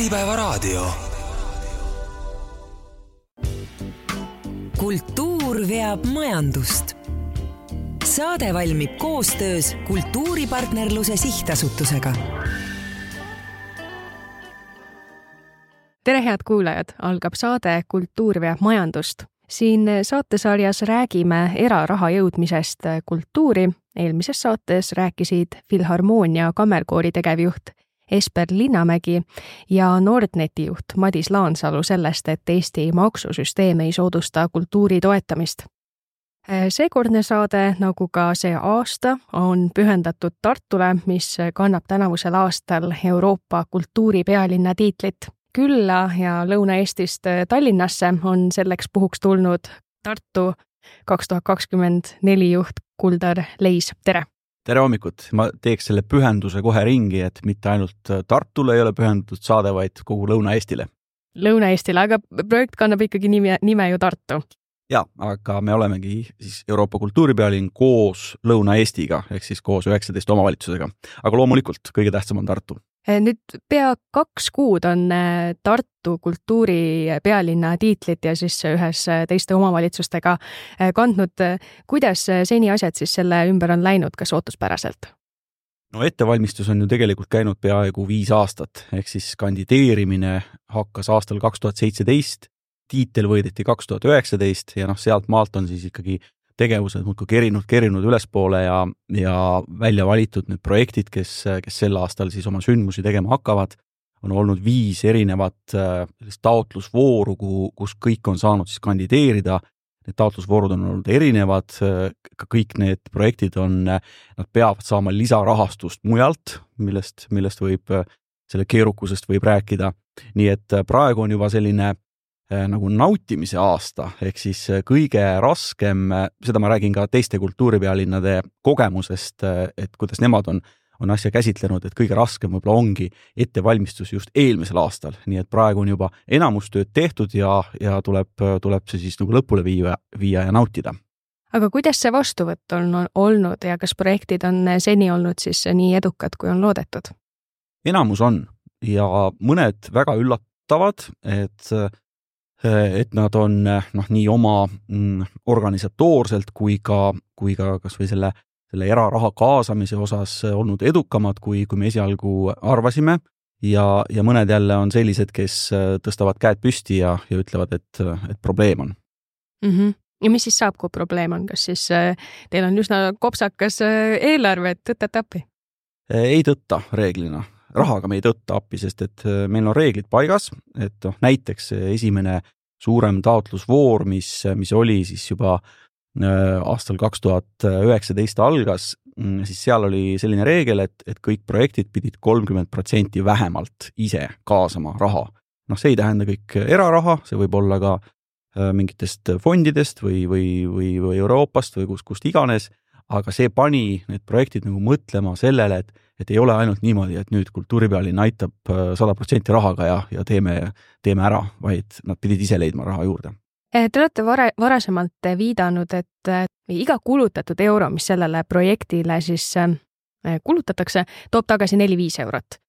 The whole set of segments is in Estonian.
Äripäevaraadio. kultuur veab majandust. saade valmib koostöös Kultuuripartnerluse Sihtasutusega. tere, head kuulajad, algab saade Kultuur veab majandust siin saatesarjas räägime eraraha jõudmisest kultuuri. eelmises saates rääkisid Filharmoonia kammerkoori tegevjuht Esper Linnamägi ja Nordneti juht Madis Laansalu sellest, et Eesti maksusüsteem ei soodusta kultuuri toetamist. seekordne saade, nagu ka see aasta, on pühendatud Tartule, mis kannab tänavusel aastal Euroopa kultuuripealinna tiitlit külla ja Lõuna-Eestist Tallinnasse on selleks puhuks tulnud Tartu kaks tuhat kakskümmend neli juht Kuldar Leis, tere! Tere hommikut, ma teeks selle pühenduse kohe ringi, et mitte ainult Tartule ei ole pühendatud saade, vaid kogu Lõuna-Eestile. Lõuna-Eestile, aga projekt kannab ikkagi nime, nime ju Tartu. jaa, aga me olemegi siis Euroopa kultuuripealinn koos Lõuna-Eestiga ehk siis koos üheksateist omavalitsusega. aga loomulikult kõige tähtsam on Tartu nüüd pea kaks kuud on äh, Tartu kultuuripealinna tiitlit ja siis ühes äh, teiste omavalitsustega kandnud. kuidas seni asjad siis selle ümber on läinud, kas ootuspäraselt? no ettevalmistus on ju tegelikult käinud peaaegu viis aastat, ehk siis kandideerimine hakkas aastal kaks tuhat seitseteist, tiitel võideti kaks tuhat üheksateist ja noh, sealt maalt on siis ikkagi tegevused muudkui kerinud, kerinud ülespoole ja, ja välja valitud need projektid, kes, kes sel aastal siis oma sündmusi tegema hakkavad, on olnud viis erinevat äh, sellist taotlusvooru, kuhu, kus kõik on saanud siis kandideerida. Need taotlusvoorud on olnud erinevad, ka kõik need projektid on, nad peavad saama lisarahastust mujalt, millest, millest võib, selle keerukusest võib rääkida. nii et praegu on juba selline Äh, nagu nautimise aasta, ehk siis äh, kõige raskem, äh, seda ma räägin ka teiste kultuuripealinnade kogemusest, et kuidas nemad on, on asja käsitlenud, et kõige raskem võib-olla ongi ettevalmistus just eelmisel aastal, nii et praegu on juba enamus tööd tehtud ja, ja tuleb, tuleb see siis nagu lõpule viia, viia ja nautida aga kuidas see vastuvõtt on olnud ja kas projektid on seni olnud siis nii edukad, kui on loodetud? enamus on ja mõned väga üllatavad, et et nad on noh, nii oma mm, organisatoorselt kui ka, kui ka kasvõi selle, selle eraraha kaasamise osas olnud edukamad, kui, kui me esialgu arvasime ja, ja mõned jälle on sellised, kes tõstavad käed püsti ja, ja ütlevad, et, et probleem on mm. -hmm ja mis siis saab, kui probleem on, kas siis äh, teil on üsna kopsakas äh, eelarve, et tõttate appi? ei tõtta reeglina, rahaga me ei tõtta appi, sest et äh, meil on reeglid paigas, et noh, näiteks esimene suurem taotlusvoor, mis, mis oli siis juba äh, aastal kaks tuhat üheksateist algas, mm, siis seal oli selline reegel, et, et kõik projektid pidid kolmkümmend protsenti vähemalt ise kaasama raha. noh, see ei tähenda kõik eraraha, see võib olla ka äh, mingitest fondidest või, või, või, või Euroopast või kust, kust iganes, aga see pani need projektid nagu mõtlema sellele, et, et ei ole ainult niimoodi, et nüüd kultuuripealinn aitab äh, sada protsenti rahaga ja, ja teeme, teeme ära, vaid nad pidid ise leidma raha juurde. Eh, te olete vare, varasemalt viidanud, et iga kulutatud euro, mis sellele projektile siis äh, kulutatakse, toob tagasi neli-viis eurot.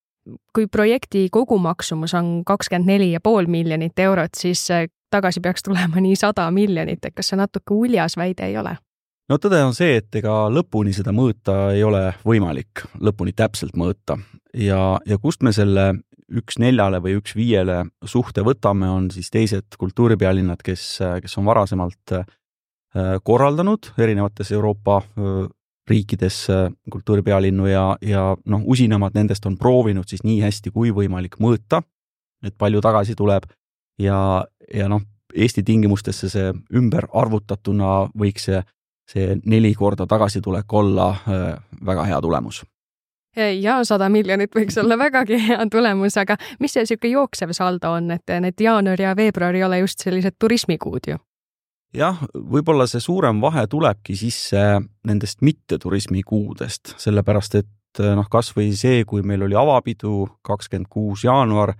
kui projekti kogumaksumus on kakskümmend neli ja pool miljonit eurot, siis äh, tagasi peaks tulema nii sada miljonit, et kas see natuke uljas väide ei ole? No tõde on see, et ega lõpuni seda mõõta ei ole võimalik, lõpuni täpselt mõõta. Ja, ja kust me selle üks neljale või üks viiele suhte võtame, on siis teised kultuuripealinnad, kes, kes on varasemalt äh, korraldanud erinevates Euroopa äh, riikides äh, kultuuripealinnu ja, ja noh, usinamad nendest on proovinud siis nii hästi kui võimalik mõõta, et palju tagasi tuleb. Ja, ja noh, Eesti tingimustesse see ümber arvutatuna võiks see see neli korda tagasitulek olla äh, väga hea tulemus ja sada miljonit võiks olla vägagi hea tulemus, aga mis see niisugune jooksev saldo on, et need jaanuar ja veebruar ei ole just sellised turismikuud ju? jah, võib-olla see suurem vahe tulebki sisse nendest mitteturismikuudest, sellepärast et noh, kas või see, kui meil oli avapidu kakskümmend kuus jaanuar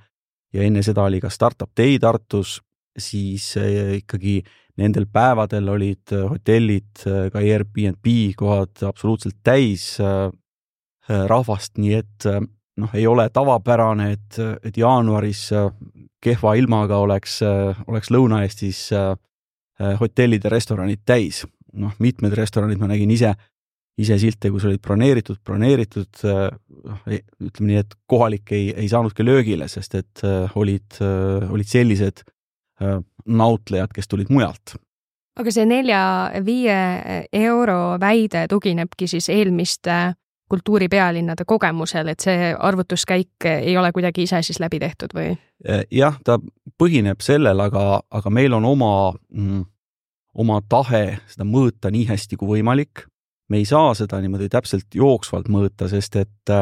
ja enne seda oli ka Startup Day Tartus, siis äh, ikkagi nendel päevadel olid äh, hotellid, äh, ka Airbnb kohad absoluutselt täis rahvast, nii et noh, ei ole tavapärane, et, et jaanuaris kehva ilmaga oleks, oleks Lõuna-Eestis hotellid ja restoranid täis. noh, mitmed restoranid ma nägin ise, ise silte, kus olid broneeritud, broneeritud, noh, ütleme nii, et kohalik ei, ei saanudki löögile, sest et olid, olid sellised nautlejad, kes tulid mujalt aga see nelja-viie euro väide tuginebki siis eelmiste kultuuripealinnade kogemusel, et see arvutuskäik ei ole kuidagi ise siis läbi tehtud või? jah, ta põhineb sellel, aga, aga meil on oma mm,, oma tahe seda mõõta nii hästi kui võimalik. me ei saa seda niimoodi täpselt jooksvalt mõõta, sest et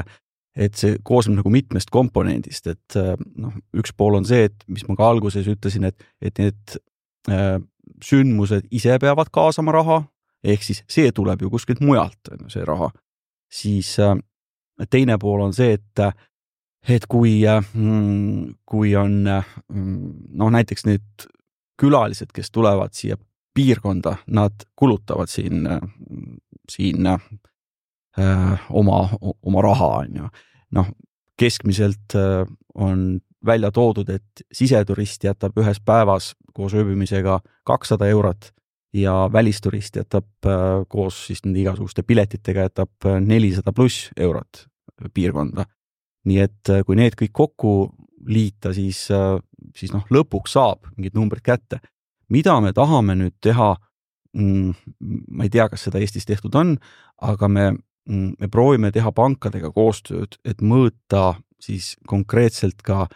et see koosneb nagu mitmest komponendist, et noh, üks pool on see, et mis ma ka alguses ütlesin, et, et need äh, sündmused ise peavad kaasama raha, ehk siis see tuleb ju kuskilt mujalt, on ju, see raha. siis äh, teine pool on see, et, et kui, äh, kui on noh, näiteks need külalised, kes tulevad siia piirkonda, nad kulutavad siin, siin äh, oma, oma raha, on ju. Noh, keskmiselt on välja toodud, et siseturist jätab ühes päevas koos ööbimisega kakssada eurot ja välisturist jätab äh, koos siis nende igasuguste piletitega jätab äh, nelisada pluss eurot piirkonda. nii et äh, kui need kõik kokku liita, siis, siis noh, lõpuks saab mingid numbrid kätte. mida me tahame nüüd teha mm,? ma ei tea, kas seda Eestis tehtud on, aga me, me proovime teha pankadega koostööd, et mõõta siis konkreetselt ka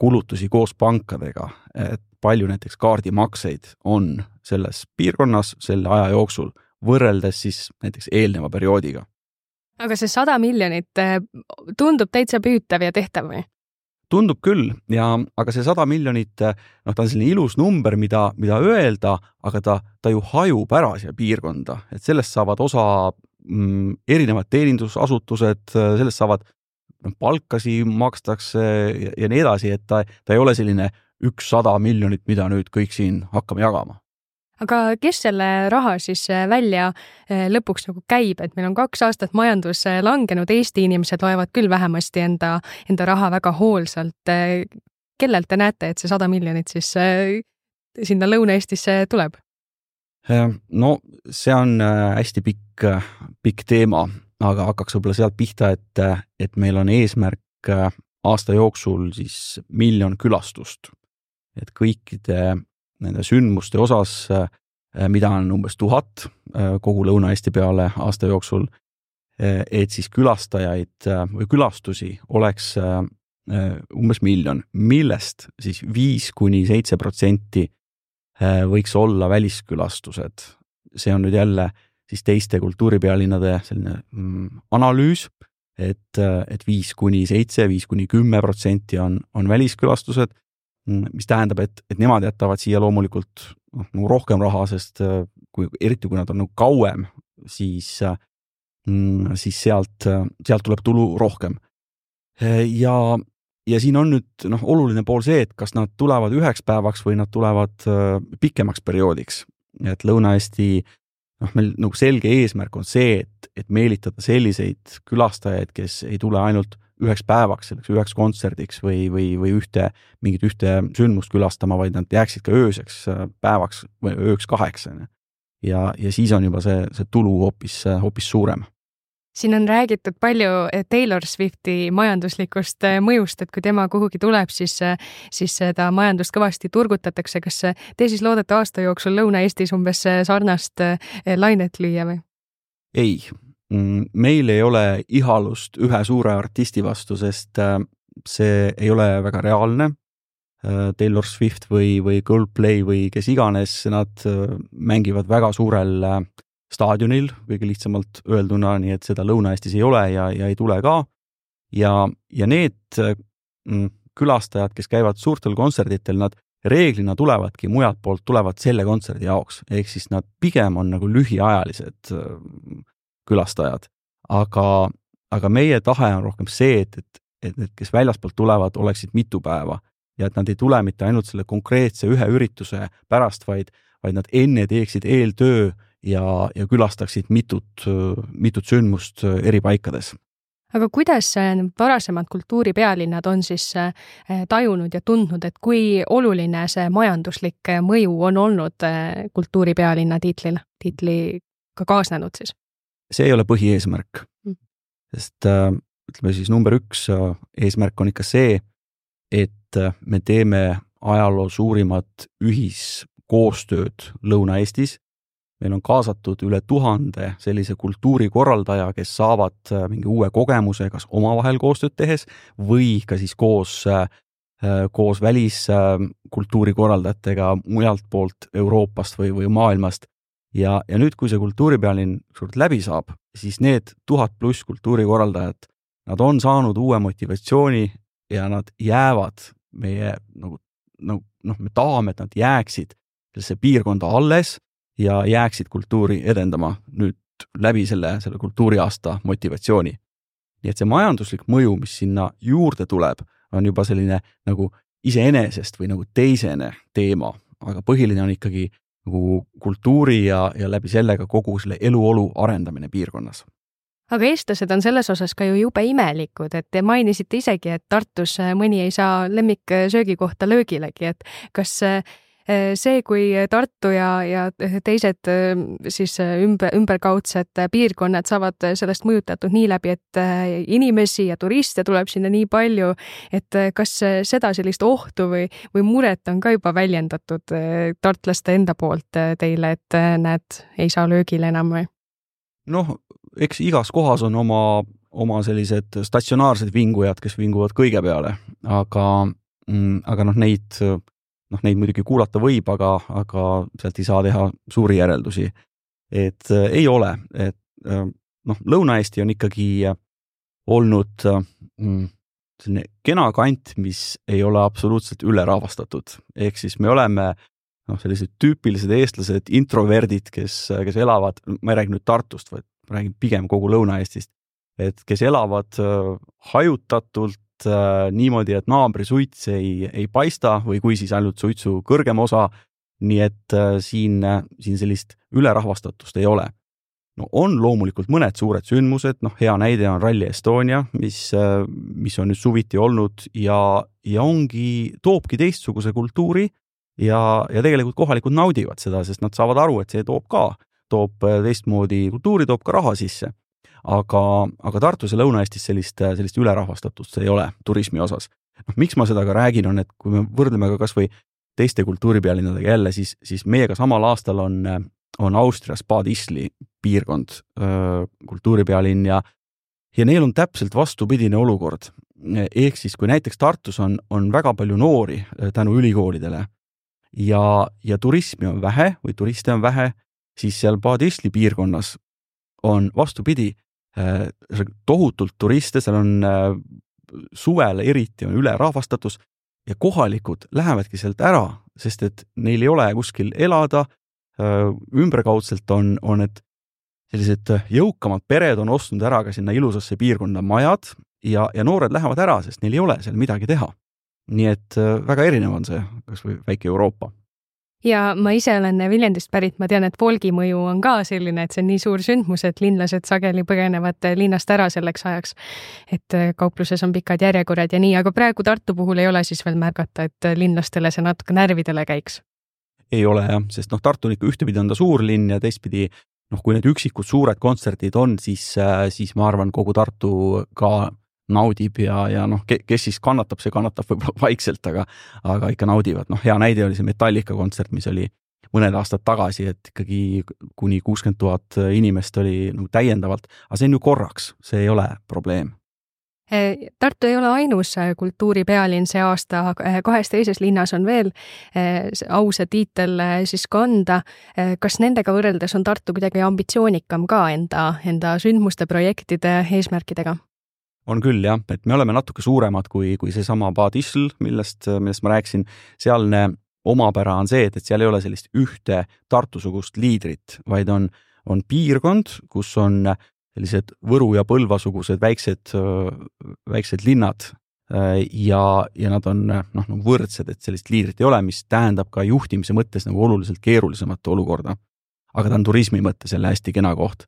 kulutusi koos pankadega, et palju näiteks kaardimakseid on selles piirkonnas selle aja jooksul, võrreldes siis näiteks eelneva perioodiga. aga see sada miljonit eh, tundub täitsa püütav ja tehtav või? tundub küll ja, aga see sada miljonit, eh, noh, ta on selline ilus number, mida, mida öelda, aga ta, ta ju hajub ära siia piirkonda, et sellest saavad osa mm, erinevad teenindusasutused, sellest saavad noh, palkasi makstakse ja, ja nii edasi, et ta, ta ei ole selline ükssada miljonit, mida nüüd kõik siin hakkame jagama aga kes selle raha siis äh, välja äh, lõpuks nagu käib, et meil on kaks aastat majandus äh, langenud, Eesti inimesed loevad küll vähemasti enda, enda raha väga hoolsalt. kellelt te näete, et see sada miljonit siis sinna Lõuna-Eestisse tuleb? No see on hästi pikk, pikk teema, aga hakkaks võib-olla sealt pihta, et, et meil on eesmärk aasta jooksul siis miljon külastust. Et kõikide nende sündmuste osas, äh, mida on umbes tuhat äh, kogu Lõuna-Eesti peale aasta jooksul, äh, et siis külastajaid või külastusi oleks umbes miljon, millest siis viis kuni seitse protsenti võiks olla väliskülastused. see on nüüd jälle siis teiste kultuuripealinnade selline mm, analüüs, et, et viis kuni seitse, viis kuni kümme protsenti on, on väliskülastused Mm, mis tähendab, et, et nemad jätavad siia loomulikult noh, nagu rohkem raha, sest äh, kui, eriti kui nad on nagu kauem, siis, äh, mm, siis sealt, sealt tuleb tulu rohkem. Äh, ja, ja siin on nüüd noh, oluline pool see, et kas nad tulevad üheks päevaks või nad tulevad pikemaks perioodiks. et Lõuna-Eesti noh, meil nagu selge eesmärk on see, et, et meelitada selliseid külastajaid, kes ei tule ainult üheks päevaks, selleks üheks kontserdiks või, või, või ühte, mingit ühte sündmust külastama, vaid nad jääksid ka ööseks äh, päevaks või ööks kaheks, on ju. ja, ja siis on juba see, see tulu hoopis, hoopis suurem siin on räägitud palju eh, Taylor Swifti majanduslikust eh, mõjust, et kui tema kuhugi tuleb, siis, eh, siis seda majandust kõvasti turgutatakse. kas te siis loodate aasta jooksul Lõuna-Eestis umbes sarnast lainet lüüa või? ei, Mm, meil ei ole ihalust ühe suure artisti vastu, sest see ei ole väga reaalne. Taylor Swift või, või Coldplay või kes iganes, nad mängivad väga suurel staadionil, kõige lihtsamalt öelduna, nii et seda Lõuna-Eestis ei ole ja, ja ei tule ka. ja, ja need mm, külastajad, kes käivad suurtel kontserditel, nad reeglina tulevadki mujalt poolt, tulevad selle kontserdi jaoks, ehk siis nad pigem on nagu lühiajalised külastajad. aga, aga meie tahe on rohkem see, et, et, et need, kes väljaspoolt tulevad, oleksid mitu päeva ja et nad ei tule mitte ainult selle konkreetse ühe ürituse pärast, vaid, vaid nad enne teeksid eeltöö ja, ja külastaksid mitut, mitut sündmust eri paikades aga kuidas varasemad kultuuripealinnad on siis tajunud ja tundnud, et kui oluline see majanduslik mõju on olnud kultuuripealinna tiitlil, tiitliga kaasnenud siis? see ei ole põhieesmärk mm., sest ütleme siis number üks eesmärk on ikka see, et me teeme ajaloo suurimat ühiskoostööd Lõuna-Eestis. Meil on kaasatud üle tuhande sellise kultuurikorraldaja, kes saavad äh, mingi uue kogemuse kas omavahel koostööd tehes või ka siis koos, äh, koos väliskultuurikorraldajatega mujalt poolt Euroopast või, või maailmast. ja, ja nüüd, kui see kultuuripealinn ükskord läbi saab, siis need tuhat pluss kultuurikorraldajat, nad on saanud uue motivatsiooni ja nad jäävad meie nagu nagu noh, me tahame, et nad jääksid sellesse piirkonda alles ja jääksid kultuuri edendama nüüd läbi selle, selle kultuuriaasta motivatsiooni. nii et see majanduslik mõju, mis sinna juurde tuleb, on juba selline nagu iseenesest või nagu teisene teema, aga põhiline on ikkagi nagu kultuuri ja, ja läbi selle ka kogu selle eluolu arendamine piirkonnas aga eestlased on selles osas ka ju jube imelikud, et te mainisite isegi, et Tartus mõni ei saa lemmiksöögikohta löögilegi, et kas see, kui Tartu ja, ja teised äh, siis ümber, ümberkaudsed piirkonnad saavad sellest mõjutatud nii läbi, et inimesi ja turiste tuleb sinna nii palju, et kas seda sellist ohtu või, või muret on ka juba väljendatud tartlaste enda poolt teile, et näed, ei saa löögile enam või? noh, eks igas kohas on oma, oma sellised statsionaarsed vingujad, kes vinguvad kõige peale, aga, mm, aga noh, neid, noh, neid muidugi kuulata võib, aga, aga sealt ei saa teha suuri järeldusi. et äh, ei ole, et äh, noh, Lõuna-Eesti on ikkagi olnud mm, selline kena kant, mis ei ole absoluutselt ülerahvastatud, ehk siis me oleme noh, sellised tüüpilised eestlased, introverdid, kes, kes elavad, ma ei räägi nüüd Tartust, vaid ma räägin pigem kogu Lõuna-Eestist, et kes elavad äh, hajutatult äh, niimoodi, et naabri suits ei, ei paista või kui, siis ainult suitsu kõrgem osa. nii et äh, siin, siin sellist ülerahvastatust ei ole. no on loomulikult mõned suured sündmused, noh, hea näide on Rally Estonia, mis, mis on nüüd suviti olnud ja, ja ongi, toobki teistsuguse kultuuri ja, ja tegelikult kohalikud naudivad seda, sest nad saavad aru, et see toob ka toob äh, teistmoodi kultuuri, toob ka raha sisse. Aga, aga Tartus ja Lõuna-Eestis sellist, sellist ülerahvastatust ei ole turismi osas. noh, miks ma seda ka räägin, on, et kui me võrdleme ka kasvõi teiste kultuuripealinnadega jälle, siis, siis meiega samal aastal on, on Austrias Bad Isli piirkond, kultuuripealinn ja ja neil on täpselt vastupidine olukord. ehk siis, kui näiteks Tartus on, on väga palju noori tänu ülikoolidele ja, ja turismi on vähe või turiste on vähe, siis seal Padisli piirkonnas on vastupidi, tohutult turiste, seal on äh, suvel eriti on ülerahvastatus ja kohalikud lähevadki sealt ära, sest et neil ei ole kuskil elada. Äh, ümberkaudselt on, on need sellised jõukamad pered on ostnud ära ka sinna ilusasse piirkonda majad ja, ja noored lähevad ära, sest neil ei ole seal midagi teha. nii et väga erinev on see, kas või väike Euroopa ja ma ise olen Viljandist pärit, ma tean, et Volgi mõju on ka selline, et see on nii suur sündmus, et linlased sageli põgenevad linnast ära selleks ajaks. et kaupluses on pikad järjekorrad ja nii, aga praegu Tartu puhul ei ole siis veel märgata, et linlastele see natuke närvidele käiks? ei ole jah, sest noh, Tartu on ikka ühtepidi on ta suur linn ja teistpidi noh, kui need üksikud suured kontserdid on, siis, siis ma arvan, kogu Tartu ka naudib ja, ja noh, kes siis kannatab, see kannatab võib-olla vaikselt, aga, aga ikka naudivad. noh, hea näide oli see Metallica kontsert, mis oli mõned aastad tagasi, et ikkagi kuni kuuskümmend tuhat inimest oli nagu täiendavalt, aga see on ju korraks, see ei ole probleem eh, Tartu ei ole ainus eh, kultuuripealinn see aasta, eh, kahes teises linnas on veel au see tiitel siis kanda. kas nendega võrreldes on Tartu kuidagi ambitsioonikam ka enda, enda sündmuste, projektide, eesmärkidega? On küll jah, et me oleme natuke suuremad kui, kui seesama Bad Ischl, millest, millest ma rääkisin. sealne omapära on see, et, et seal ei ole sellist ühte Tartu-sugust liidrit, vaid on, on piirkond, kus on sellised Võru ja Põlva sugused väiksed, väiksed linnad ja, ja nad on noh, nagu võrdsed, et sellist liidrit ei ole, mis tähendab ka juhtimise mõttes nagu oluliselt keerulisemat olukorda. aga ta on turismi mõttes jälle hästi kena koht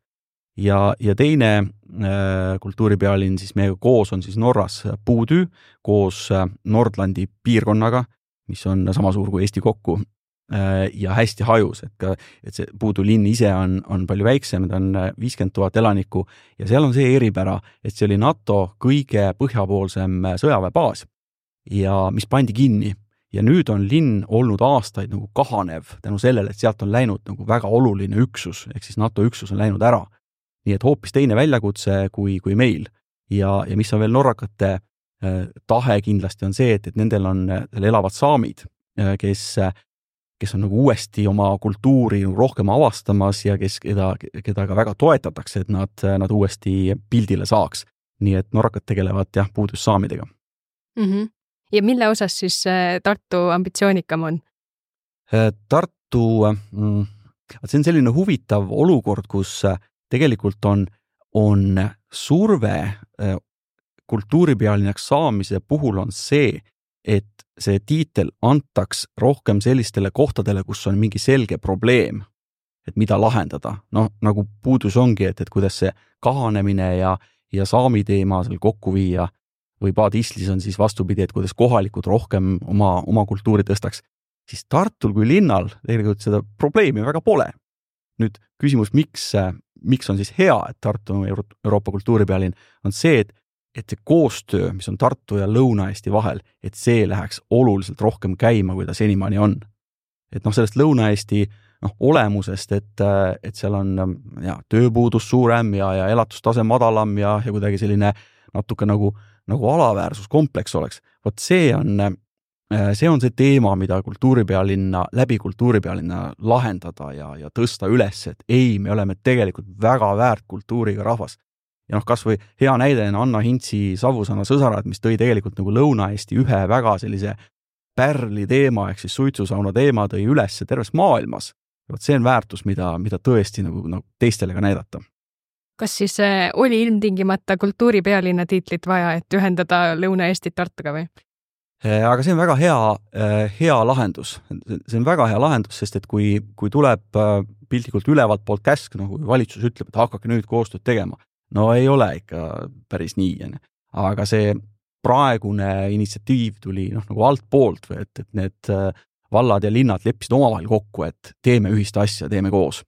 ja, ja teine äh, kultuuripealinn siis meiega koos on siis Norras Puudü koos äh, Nordlandi piirkonnaga, mis on sama suur kui Eesti kokku äh, ja hästi hajus, et ka, et see Puudu linn ise on, on palju väiksem, ta on viiskümmend tuhat elanikku ja seal on see eripära, et see oli NATO kõige põhjapoolsem sõjaväebaas. Ja mis pandi kinni. Ja nüüd on linn olnud aastaid nagu kahanev tänu sellele, et sealt on läinud nagu väga oluline üksus, ehk siis NATO üksus on läinud ära nii et hoopis teine väljakutse kui, kui meil. ja, ja mis on veel norrakate äh, tahe kindlasti on see, et, et nendel on elavad saamid, äh, kes, kes on nagu uuesti oma kultuuri rohkem avastamas ja kes, keda, keda ka väga toetatakse, et nad, nad uuesti pildile saaks. nii et norrakad tegelevad jah, puudussaamidega mm. -hmm. ja mille osas siis äh, Tartu ambitsioonikam on? Tartu mm,, see on selline huvitav olukord, kus tegelikult on, on surve äh, kultuuripealinnaks saamise puhul on see, et see tiitel antaks rohkem sellistele kohtadele, kus on mingi selge probleem, et mida lahendada. noh, nagu puudus ongi, et, et kuidas see kahanemine ja, ja saami teema seal kokku viia või Paad-Islis on siis vastupidi, et kuidas kohalikud rohkem oma, oma kultuuri tõstaks, siis Tartul kui linnal tegelikult seda probleemi väga pole. nüüd küsimus, miks, miks on siis hea, et Tartu on Euro Euroopa kultuuripealinn, on see, et, et see koostöö, mis on Tartu ja Lõuna-Eesti vahel, et see läheks oluliselt rohkem käima, kui ta senimaani on. et noh, sellest Lõuna-Eesti noh, olemusest, et, et seal on ja tööpuudus suurem ja, ja elatustase madalam ja, ja kuidagi selline natuke nagu, nagu alaväärsuskompleks oleks, vot see on see on see teema, mida kultuuripealinna, läbi kultuuripealinna lahendada ja, ja tõsta üles, et ei, me oleme tegelikult väga väärt kultuuriga rahvas. ja noh, kas või hea näide on Anna Hintsi Savusaana sõsarad, mis tõi tegelikult nagu Lõuna-Eesti ühe väga sellise pärli teema ehk siis suitsusauna teema tõi üles terves maailmas. vot see on väärtus, mida, mida tõesti nagu, nagu teistele ka näidata kas siis äh, oli ilmtingimata kultuuripealinna tiitlit vaja, et ühendada Lõuna-Eestit Tartuga või? Äh, aga see on väga hea, äh, hea lahendus, see on väga hea lahendus, sest et kui, kui tuleb äh, piltlikult ülevalt poolt käsk, nagu valitsus ütleb, et hakake nüüd koostööd tegema, no ei ole ikka päris nii, on ju. aga see praegune initsiatiiv tuli noh, nagu altpoolt või et, et need vallad ja linnad leppisid omavahel kokku, et teeme ühist asja, teeme koos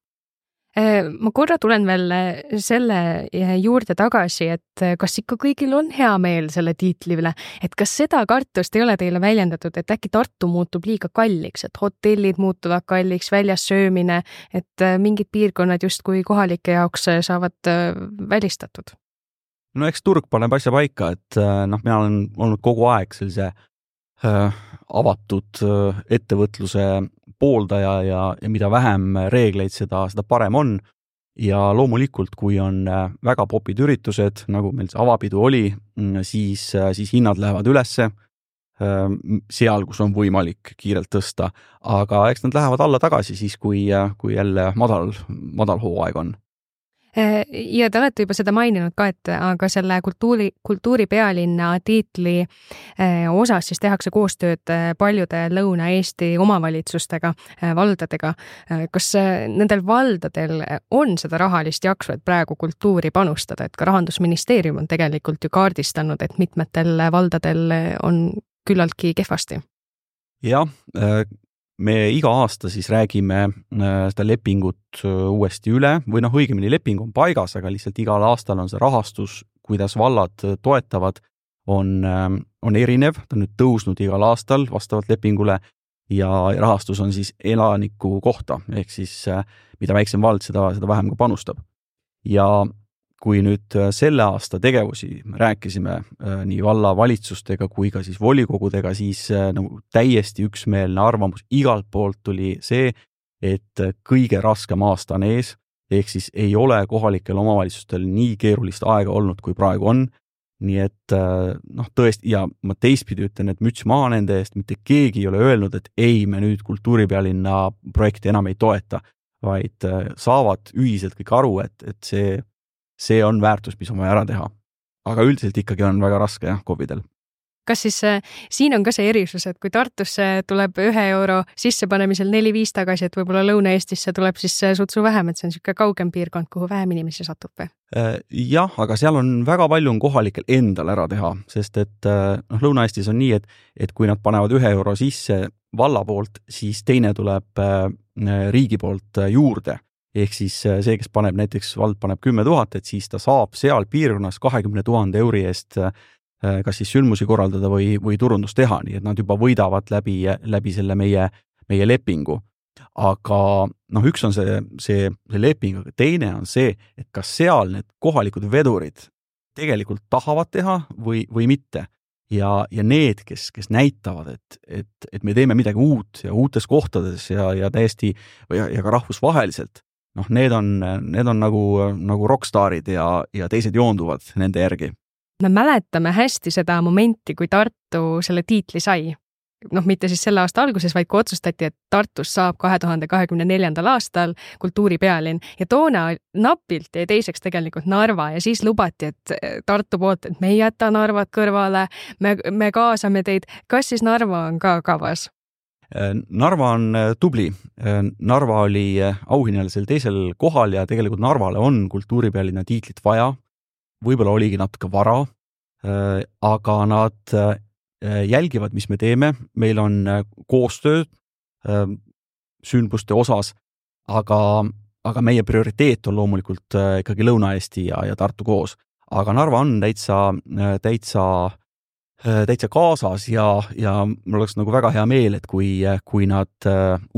ma korra tulen veel äh, selle äh, juurde tagasi, et kas ikka kõigil on hea meel selle tiitli üle, et kas seda kartust ei ole teile väljendatud, et äkki Tartu muutub liiga kalliks, et hotellid muutuvad kalliks, väljas söömine, et mingid piirkonnad justkui kohalike jaoks saavad välistatud? no eks turg paneb asja paika, et noh, mina olen olnud kogu aeg sellise äh, avatud äh, ettevõtluse pooldaja ja, ja mida vähem reegleid, seda, seda parem on. ja loomulikult, kui on äh, väga popid üritused, nagu meil see avapidu oli, mm, siis, äh, siis hinnad lähevad ülesse seal, kus on võimalik kiirelt tõsta, aga eks nad lähevad alla tagasi siis, kui, kui jälle madal, madal hooaeg on Äh, ja te olete juba seda maininud ka, et aga selle kultuuri, kultuuripealinna tiitli äh, osas siis tehakse koostööd äh, paljude Lõuna-Eesti omavalitsustega, valdadega. kas nendel valdadel on seda rahalist jaksu, et praegu kultuuri panustada, et ka Rahandusministeerium on tegelikult ju kaardistanud, et mitmetel valdadel on küllaltki kehvasti? jah, me iga aasta siis räägime äh, seda lepingut äh, uuesti üle või noh, õigemini leping on paigas, aga lihtsalt igal aastal on see rahastus, kuidas vallad äh, toetavad, on, on erinev, ta on nüüd tõusnud igal aastal vastavalt lepingule ja rahastus on siis elaniku kohta, ehk siis mida väiksem vald, seda, seda vähem ka panustab. ja kui nüüd äh, selle aasta tegevusi rääkisime äh, nii vallavalitsustega kui ka siis volikogudega, siis äh, nagu täiesti üksmeelne arvamus igalt poolt tuli see, et kõige raskem aasta on ees, ehk siis ei ole kohalikel omavalitsustel nii keerulist aega olnud, kui praegu on. nii et noh, tõesti, ja ma teistpidi ütlen, et müts maha nende eest, mitte keegi ei ole öelnud, et ei, me nüüd kultuuripealinna projekti enam ei toeta, vaid saavad ühiselt kõik aru, et, et see see on väärtus, mis on vaja ära teha. aga üldiselt ikkagi on väga raske jah, KOV-idel kas siis äh, siin on ka see erisus, et kui Tartusse tuleb ühe euro sissepanemisel neli-viis tagasi, et võib-olla Lõuna-Eestisse tuleb siis äh, sutsu vähem, et see on niisugune kaugem piirkond, kuhu vähem inimesi satub või? Äh, jah, aga seal on väga palju on kohalikel endal ära teha, sest et noh, Lõuna-Eestis on nii, et, et kui nad panevad ühe euro sisse valla poolt, siis teine tuleb riigi poolt juurde ehk siis see, kes paneb näiteks, vald paneb kümme tuhat, et siis ta saab seal piirkonnas kahekümne tuhande euri eest Äh, kas siis sündmusi korraldada või, või turundust teha, nii et nad juba võidavad läbi, läbi selle meie, meie lepingu. aga noh, üks on see, see, see leping, aga teine on see, et kas seal need kohalikud vedurid tegelikult tahavad teha või, või mitte. ja, ja need, kes, kes näitavad, et, et, et me teeme midagi uut ja uutes kohtades ja, ja täiesti ja, ja ka rahvusvaheliselt, noh, need on, need on nagu, nagu rokkstaarid ja, ja teised joonduvad nende järgi me mäletame hästi seda momenti, kui Tartu selle tiitli sai. noh, mitte siis selle aasta alguses, vaid kui otsustati, et Tartust saab kahe tuhande kahekümne neljandal aastal kultuuripealinn ja toona napilt jäi teiseks tegelikult Narva ja siis lubati, et eh, Tartu poolt, et me ei jäta Narvat kõrvale, me, me kaasame teid. kas siis Narva on ka kavas? Äh, Narva on äh, tubli. Äh, Narva oli auhinnalisel teisel kohal ja tegelikult Narvale on kultuuripealinna tiitlit vaja võib-olla oligi natuke vara, äh, aga nad äh, jälgivad, mis me teeme, meil on äh, koostöö sündmuste osas, aga, aga meie prioriteet on loomulikult ikkagi Lõuna-Eesti ja, ja Tartu koos. aga Narva on täitsa, täitsa, täitsa kaasas ja, ja mul oleks nagu väga hea meel, et kui, kui nad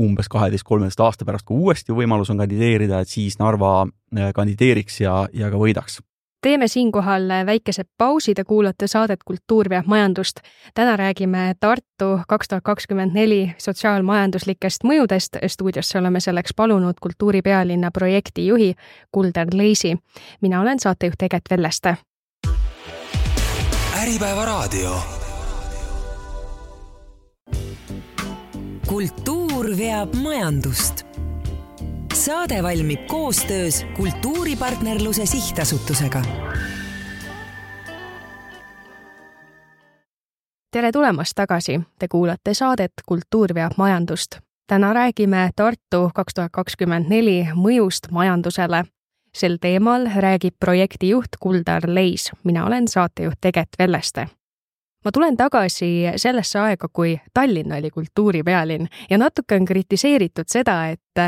umbes kaheteist, kolmeteist aasta pärast, kui uuesti võimalus on kandideerida, et siis Narva kandideeriks ja, ja ka võidaks teeme siinkohal väikese pausi, te kuulate saadet Kultuur veab majandust. täna räägime Tartu kaks tuhat kakskümmend neli sotsiaalmajanduslikest mõjudest. stuudiosse oleme selleks palunud kultuuripealinna projektijuhi Kuldar Leisi. mina olen saatejuht Eget Velleste. Äripäeva raadio. kultuur veab majandust saade valmib koostöös Kultuuripartnerluse Sihtasutusega. tere tulemast tagasi, te kuulate saadet Kultuur veab majandust. täna räägime Tartu kaks tuhat kakskümmend neli mõjust majandusele. Sel teemal räägib projektijuht Kuldar Leis, mina olen saatejuht Eget Velleste ma tulen tagasi sellesse aega, kui Tallinn oli kultuuripealinn ja natuke on kritiseeritud seda, et,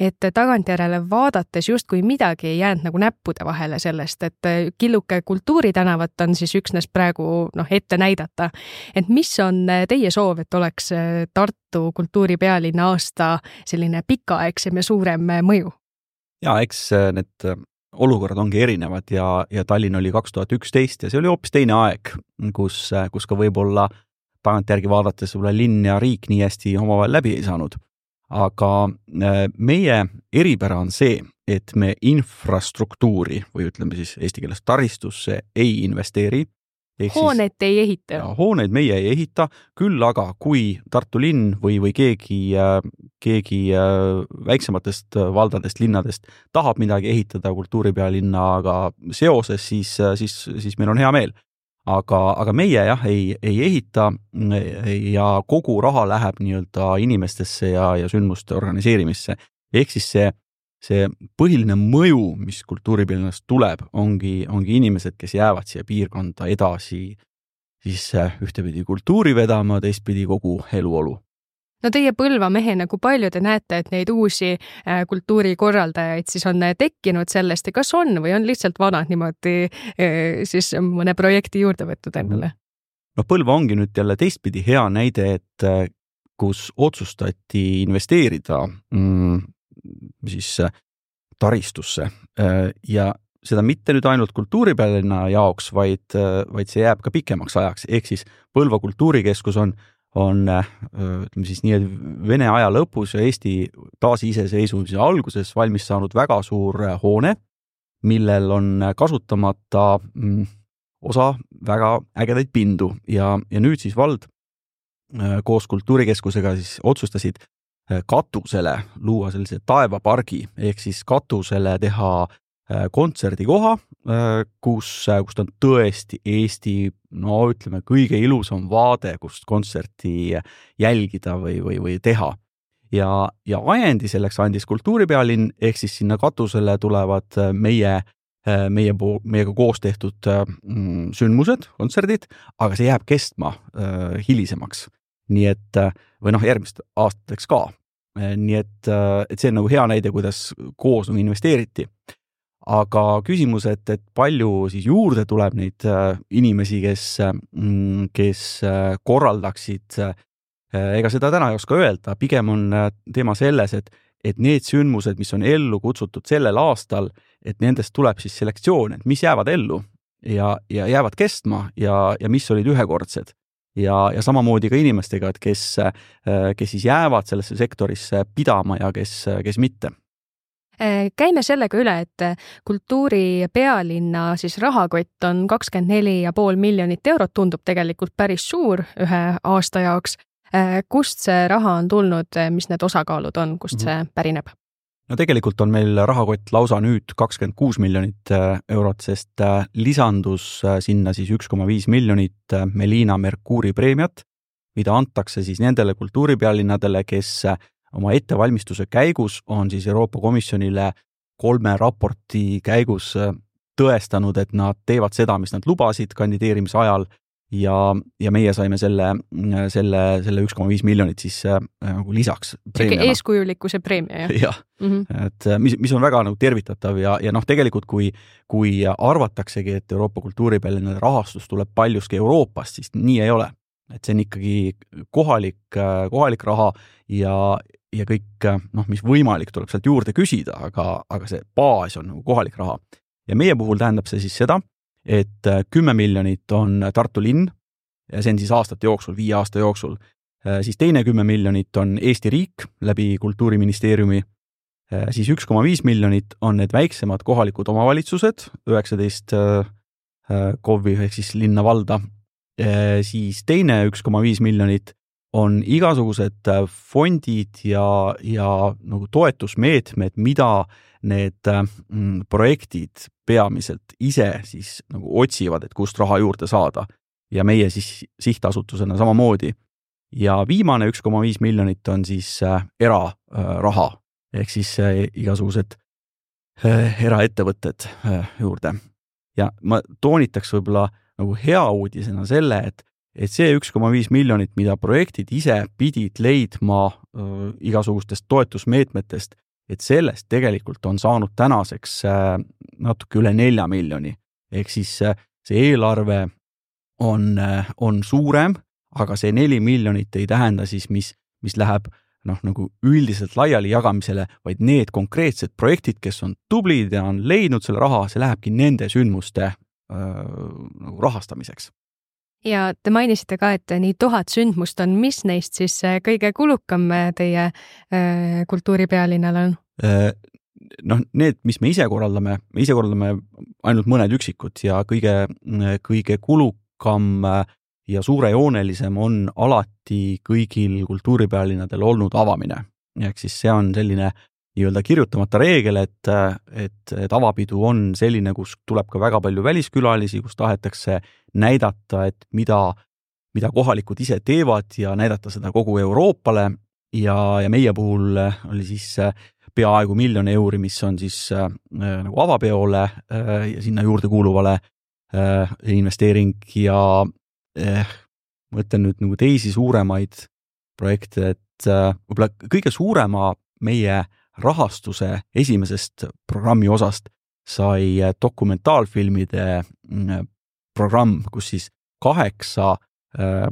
et tagantjärele vaadates justkui midagi ei jäänud nagu näppude vahele sellest, et killuke Kultuuritänavat on siis üksnes praegu noh, ette näidata. et mis on teie soov, et oleks Tartu kultuuripealinna aasta selline pikaaegsem ja suurem mõju? Ja eks need olukorrad ongi erinevad ja, ja Tallinn oli kaks tuhat üksteist ja see oli hoopis teine aeg, kus, kus ka võib-olla tagantjärgi vaadates võib-olla linn ja riik nii hästi omavahel läbi ei saanud. aga äh, meie eripära on see, et me infrastruktuuri või ütleme siis eesti keeles taristusse ei investeeri hoonet ei ehita? hooneid meie ei ehita, küll aga kui Tartu linn või, või keegi, äh, keegi äh, väiksematest äh, valdadest, linnadest tahab midagi ehitada kultuuripealinnaga seoses, siis, siis, siis meil on hea meel. aga, aga meie jah, ei, ei ehita ja kogu raha läheb nii-öelda inimestesse ja, ja sündmuste organiseerimisse. ehk siis see see põhiline mõju, mis kultuuripiirkonnast tuleb, ongi, ongi inimesed, kes jäävad siia piirkonda edasi siis äh, ühtepidi kultuuri vedama, teistpidi kogu eluolu no teie Põlva mehena, kui palju te näete, et neid uusi äh, kultuurikorraldajaid siis on äh, tekkinud sellest ja kas on või on lihtsalt vanad niimoodi siis mõne projekti juurde võtnud endale? no Põlva ongi nüüd jälle teistpidi hea näide, et kus otsustati investeerida mm, siis äh, taristusse. Äh, ja seda mitte nüüd ainult kultuuripealinna jaoks, vaid, äh, vaid see jääb ka pikemaks ajaks, ehk siis Põlva kultuurikeskus on, on ütleme siis nii, et Vene aja lõpus ja Eesti taasiseseisvumise alguses valmis saanud väga suur hoone, millel on kasutamata mm, osa väga ägedaid pindu. Ja, ja nüüd siis vald koos kultuurikeskusega siis otsustasid katusele luua sellise taevapargi ehk siis katusele teha kontserdikoha, kus, kust on tõesti Eesti, no ütleme, kõige ilusam vaade, kust kontserti jälgida või, või, või teha. ja, ja ajendi selleks andis Kultuuripealinn, ehk siis sinna katusele tulevad meie meie meiega koos tehtud mm, sündmused, kontserdid, aga see jääb kestma äh, hilisemaks. Nii et, või noh, järgmist aastateks ka. nii et, et see on nagu hea näide, kuidas koos nagu investeeriti. aga küsimus, et, et palju siis juurde tuleb neid äh, inimesi, kes mm,, kes äh, korraldaksid äh,, ega seda täna ei oska öelda, pigem on äh, teema selles, et et need sündmused, mis on ellu kutsutud sellel aastal, et nendest tuleb siis selektsioon, et mis jäävad ellu ja, ja jäävad kestma ja, ja mis olid ühekordsed. Ja, ja samamoodi ka inimestega, et kes, kes siis jäävad sellesse sektorisse pidama ja kes, kes mitte käime sellega üle, et kultuuripealinna siis rahakott on kakskümmend neli ja pool miljonit eurot, tundub tegelikult päris suur ühe aasta jaoks. Äh, kust see raha on tulnud, äh, mis need osakaalud on, kust see mhm. pärineb? No tegelikult on meil rahakott lausa nüüd kakskümmend kuus miljonit äh, eurot, sest lisandus sinna siis üks koma viis miljonit Melina Mercuuri preemiat, mida antakse siis nendele kultuuripealinnadele, kes oma ettevalmistuse käigus on siis Euroopa Komisjonile kolme raporti käigus tõestanud, et nad teevad seda, mis nad lubasid kandideerimise ajal ja, ja meie saime selle, selle, selle üks koma viis miljonit siis äh, nagu lisaks. sihuke eeskujulikkuse preemia, jah? jah mm, -hmm. et äh, mis, mis on väga nagu tervitatav ja, ja noh, tegelikult kui, kui arvataksegi, et Euroopa kultuuripealinna rahastus tuleb paljuski Euroopast, siis nii ei ole. et see on ikkagi kohalik, äh, kohalik raha ja, ja kõik noh, mis võimalik, tuleb sealt juurde küsida, aga, aga see baas on nagu kohalik raha. ja meie puhul tähendab see siis seda, et äh, kümme miljonit on Tartu linn see on siis aastate jooksul, viie aasta jooksul, äh, siis teine kümme miljonit on Eesti riik läbi Kultuuriministeeriumi, äh, siis üks koma viis miljonit on need väiksemad kohalikud omavalitsused, üheksateist KOV-i ehk siis linna-valda, siis teine üks koma viis miljonit on igasugused fondid ja, ja nagu toetusmeetmed, mida need mm, projektid peamiselt ise siis nagu otsivad, et kust raha juurde saada. ja meie siis sihtasutusena samamoodi. ja viimane üks koma viis miljonit on siis äh, eraraha äh, ehk siis äh, igasugused äh, eraettevõtted äh, juurde. ja ma toonitaks võib-olla nagu hea uudisena selle, et et see üks koma viis miljonit, mida projektid ise pidid leidma äh, igasugustest toetusmeetmetest, et sellest tegelikult on saanud tänaseks äh, natuke üle nelja miljoni. ehk siis äh, see eelarve on, äh, on suurem, aga see neli miljonit ei tähenda siis, mis, mis läheb noh, nagu üldiselt laiali jagamisele, vaid need konkreetsed projektid, kes on tublid ja on leidnud selle raha, see lähebki nende sündmuste äh, nagu rahastamiseks ja te mainisite ka, et nii tuhat sündmust on, mis neist siis äh, kõige kulukam äh, teie äh, kultuuripealinnal on? noh, need, mis me ise korraldame, me ise korraldame ainult mõned üksikud ja kõige, kõige kulukam ja suurejoonelisem on alati kõigil kultuuripealinnadel olnud avamine. ehk siis see on selline nii-öelda kirjutamata reegel, et, et, et avapidu on selline, kus tuleb ka väga palju väliskülalisi, kus tahetakse näidata, et mida, mida kohalikud ise teevad ja näidata seda kogu Euroopale. Ja, ja meie puhul oli siis peaaegu miljon euri, mis on siis äh, nagu avapeole äh, ja sinna juurde kuuluvale äh, investeering ja äh, ma ütlen nüüd nagu teisi suuremaid projekte, et äh, võib-olla kõige suurema meie rahastuse esimesest programmi osast sai dokumentaalfilmide mm, programm, kus siis kaheksa äh,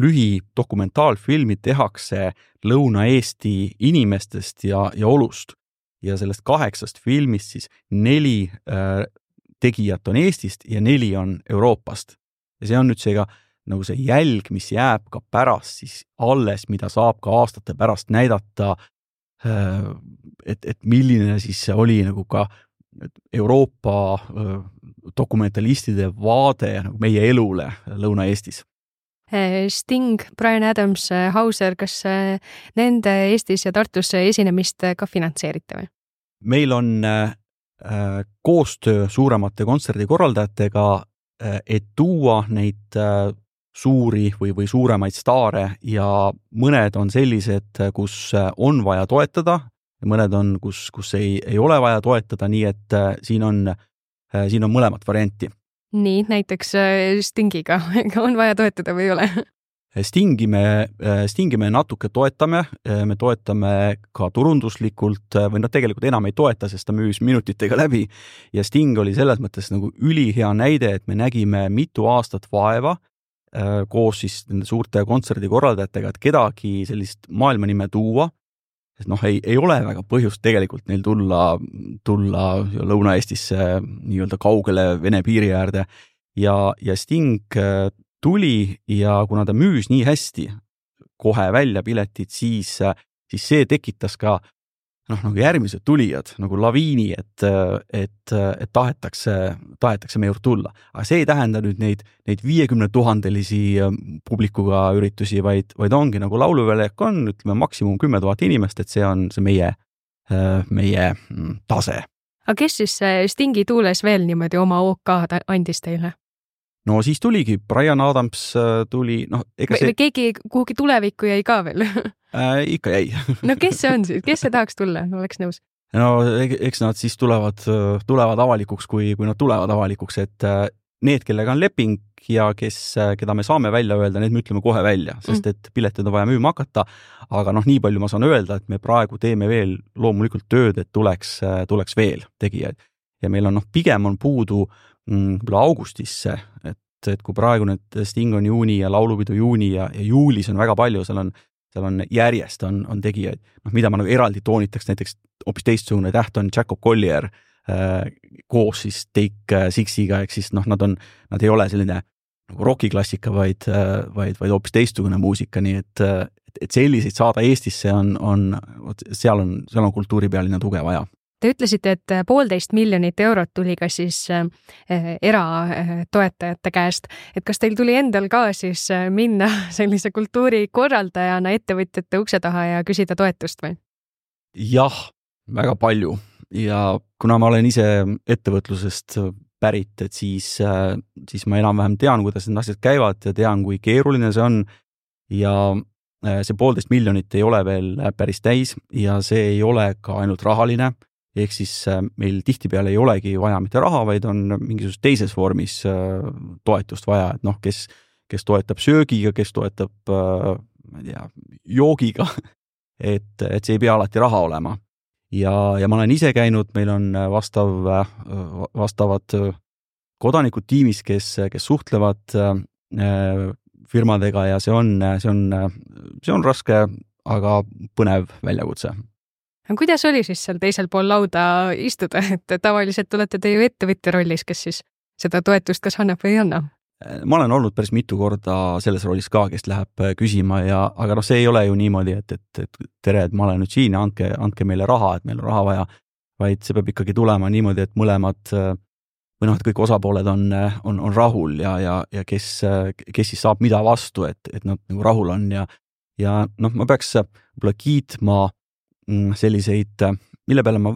lühidokumentaalfilmi tehakse Lõuna-Eesti inimestest ja, ja olust. ja sellest kaheksast filmist siis neli äh, tegijat on Eestist ja neli on Euroopast. ja see on nüüd seega nagu see jälg, mis jääb ka pärast siis alles, mida saab ka aastate pärast näidata Äh, et, et milline siis oli nagu ka Euroopa äh, dokumentalistide vaade nagu meie elule Lõuna-Eestis äh, Sting, Brian Adams, Hauser, kas nende Eestis ja Tartus esinemist ka finantseerite või? meil on koostöö suuremate kontserdikorraldajatega, et tuua neid suuri või, või suuremaid staare ja mõned on sellised, kus on vaja toetada, mõned on, kus, kus ei, ei ole vaja toetada, nii et siin on, siin on mõlemat varianti. nii, näiteks Stingiga on vaja toetada või ei ole? Stingi me, Stingi me natuke toetame, me toetame ka turunduslikult või noh, tegelikult enam ei toeta, sest ta müüs minutitega läbi ja Sting oli selles mõttes nagu ülihea näide, et me nägime mitu aastat vaeva koos siis nende suurte kontserdikorraldajatega, et kedagi sellist maailmanime tuua, sest noh, ei, ei ole väga põhjust tegelikult neil tulla, tulla Lõuna-Eestisse nii-öelda kaugele Vene piiri äärde. Ja, ja Sting tuli ja kuna ta müüs nii hästi kohe välja piletid, siis, siis see tekitas ka noh, nagu järgmised tulijad nagu laviini, et, et, et tahetakse, tahetakse meie juurde tulla. aga see ei tähenda nüüd neid, neid viiekümne tuhandelisi publikuga üritusi, vaid, vaid ongi nagu lauluväljak on, ütleme maksimum kümme tuhat inimest, et see on see meie, meie mm, tase. aga kes siis Stingi tuules veel niimoodi oma OK andis teile? No siis tuligi, Brian Adams äh, tuli, noh, ega see. keegi kuhugi tulevikku jäi ka veel äh, ikka jäi no kes see on siis, kes see tahaks tulla, oleks nõus? no eks nad siis tulevad, tulevad avalikuks, kui, kui nad tulevad avalikuks, et äh, need, kellega on leping ja kes, keda me saame välja öelda, need me ütleme kohe välja, sest mm. et piletid on vaja müüma hakata. aga noh, nii palju ma saan öelda, et me praegu teeme veel loomulikult tööd, et tuleks, tuleks veel tegijaid ja meil on noh, pigem on puudu võib-olla augustisse, et, et kui praegu nüüd Sting on juuni ja laulupidu juuni ja, ja juulis on väga palju, seal on, seal on järjest on, on tegijaid, noh, mida ma nagu eraldi toonitaks, näiteks hoopis teistsugune täht on Jacob Collier äh, koos siis Take Sixiga, ehk siis noh, nad on, nad ei ole selline nagu rokiklassika, vaid äh,, vaid, vaid hoopis teistsugune muusika, nii et, et, et selliseid saada Eestisse on, on, vot seal on, seal on kultuuripealinna tuge vaja Te ütlesite, et äh, poolteist miljonit eurot tuli ka siis äh, eratoetajate käest, et kas teil tuli endal ka siis äh, minna sellise kultuurikorraldajana ettevõtjate ukse taha ja küsida toetust või? jah, väga palju. Ja kuna ma olen ise ettevõtlusest pärit, et siis, siis ma enam-vähem tean, kuidas need asjad käivad ja tean, kui keeruline see on. Ja see poolteist miljonit ei ole veel päris täis ja see ei ole ka ainult rahaline ehk siis äh, meil tihtipeale ei olegi vaja mitte raha, vaid on mingisuguses teises vormis äh, toetust vaja, et noh, kes, kes toetab söögiga, kes toetab, äh, ma ei tea, joogiga et, et see ei pea alati raha olema. ja, ja ma olen ise käinud, meil on vastav, vastavad kodanikud tiimis, kes, kes suhtlevad firmadega ja see on, see on, see on raske, aga põnev väljakutse aga kuidas oli siis seal teisel pool lauda istuda, et tavaliselt olete te ju ettevõtja rollis, kes siis seda toetust kas annab või ei anna? ma olen olnud päris mitu korda selles rollis ka, kes läheb küsima ja, aga noh, see ei ole ju niimoodi, et, et, et tere, et ma olen nüüd siin ja andke, andke meile raha, et meil on raha vaja, vaid see peab ikkagi tulema niimoodi, et mõlemad või noh, et kõik osapooled on, on, on rahul ja, ja, ja kes, kes siis saab mida vastu, et, et nad nagu rahul on ja ja noh, ma peaks võib-olla kiitma selliseid, mille peale ma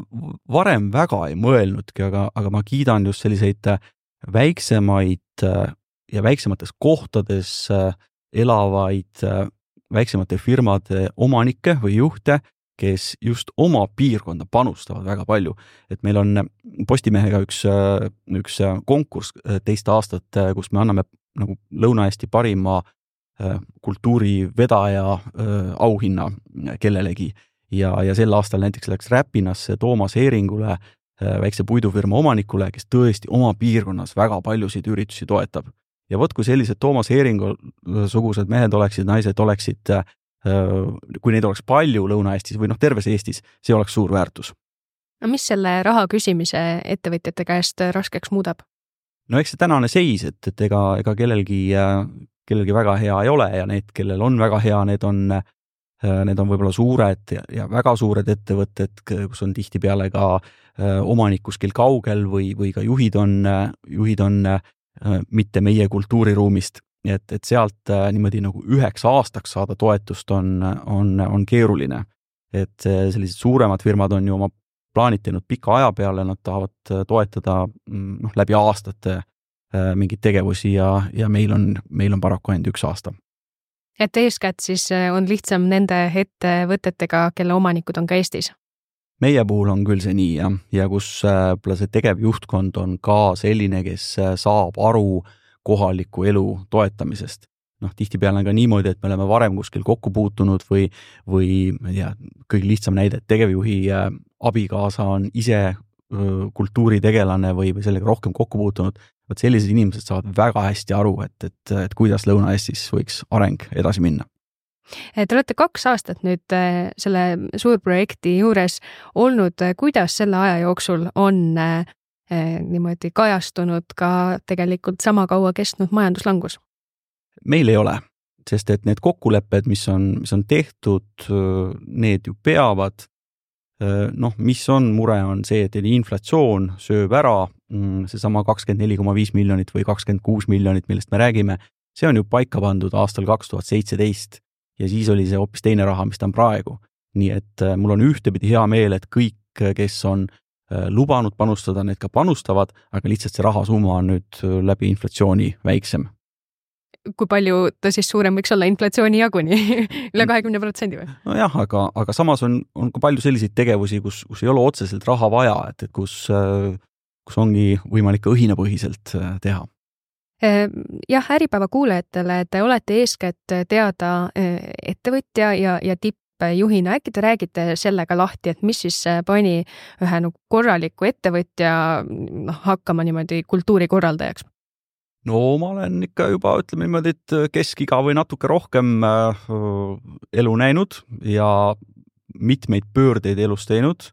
varem väga ei mõelnudki, aga, aga ma kiidan just selliseid väiksemaid ja väiksemates kohtades elavaid väiksemate firmade omanikke või juhte, kes just oma piirkonda panustavad väga palju. et meil on Postimehega üks, üks konkurss teist aastat, kus me anname nagu Lõuna-Eesti parima kultuurivedaja auhinna kellelegi ja, ja sel aastal näiteks läks Räpinasse Toomas Heeringule, äh, väikse puidufirma omanikule, kes tõesti oma piirkonnas väga paljusid üritusi toetab. ja vot, kui sellised Toomas Heeringu sugused mehed oleksid, naised oleksid, äh, kui neid oleks palju Lõuna-Eestis või noh, terves Eestis, see oleks suur väärtus. no mis selle raha küsimise ettevõtjate käest raskeks muudab? no eks see tänane seis, et, et ega, ega kellelgi, kellelgi väga hea ei ole ja need, kellel on väga hea, need on Äh, need on võib-olla suured ja, ja väga suured ettevõtted, kus on tihtipeale ka äh, omanik kuskil kaugel või, või ka juhid on, juhid on äh, mitte meie kultuuriruumist. et, et sealt niimoodi nagu üheks aastaks saada toetust on, on, on keeruline. et sellised suuremad firmad on ju oma plaanid teinud pika aja peale, nad tahavad toetada mm, noh, läbi aastate mingeid tegevusi ja, ja meil on, meil on paraku ainult üks aasta et eeskätt siis on lihtsam nende ettevõtetega, kelle omanikud on ka Eestis? meie puhul on küll see nii jah, ja kus võib-olla see tegevjuhtkond on ka selline, kes saab aru kohaliku elu toetamisest noh, tihtipeale on ka niimoodi, et me oleme varem kuskil kokku puutunud või, või ma ei tea, kõige lihtsam näide, et tegevjuhi äh, abikaasa on ise kultuuritegelane või, või sellega rohkem kokku puutunud, vot sellised inimesed saavad väga hästi aru, et, et, et kuidas Lõuna-Eestis võiks areng edasi minna. Te olete kaks aastat nüüd selle suurprojekti juures olnud, kuidas selle aja jooksul on niimoodi kajastunud ka tegelikult sama kaua kestnud majanduslangus? meil ei ole, sest et need kokkulepped, mis on, mis on tehtud, need ju peavad. Noh, mis on mure, on see, et inflatsioon sööb ära mm, seesama kakskümmend neli koma viis miljonit või kakskümmend kuus miljonit, millest me räägime, see on ju paika pandud aastal kaks tuhat seitseteist ja siis oli see hoopis teine raha, mis ta on praegu. nii et mul on ühtepidi hea meel, et kõik, kes on lubanud panustada, need ka panustavad, aga lihtsalt see rahasumma on nüüd läbi inflatsiooni väiksem kui palju ta siis suurem võiks olla inflatsiooni jaguni üle kahekümne protsendi või? nojah, aga, aga samas on, on ka palju selliseid tegevusi, kus, kus ei ole otseselt raha vaja, et, et kus, kus ongi võimalik ka õhinapõhiselt äh, teha ehm, jah, Äripäeva kuulajatele te olete eeskätt teada äh, ettevõtja ja, ja tippjuhina, äkki te räägite sellega lahti, et mis siis äh, pani ühe nagu korraliku ettevõtja noh, hakkama niimoodi kultuurikorraldajaks? No ma olen ikka juba, ütleme niimoodi, et keskiga või natuke rohkem äh, elu näinud ja mitmeid pöördeid elus teinud.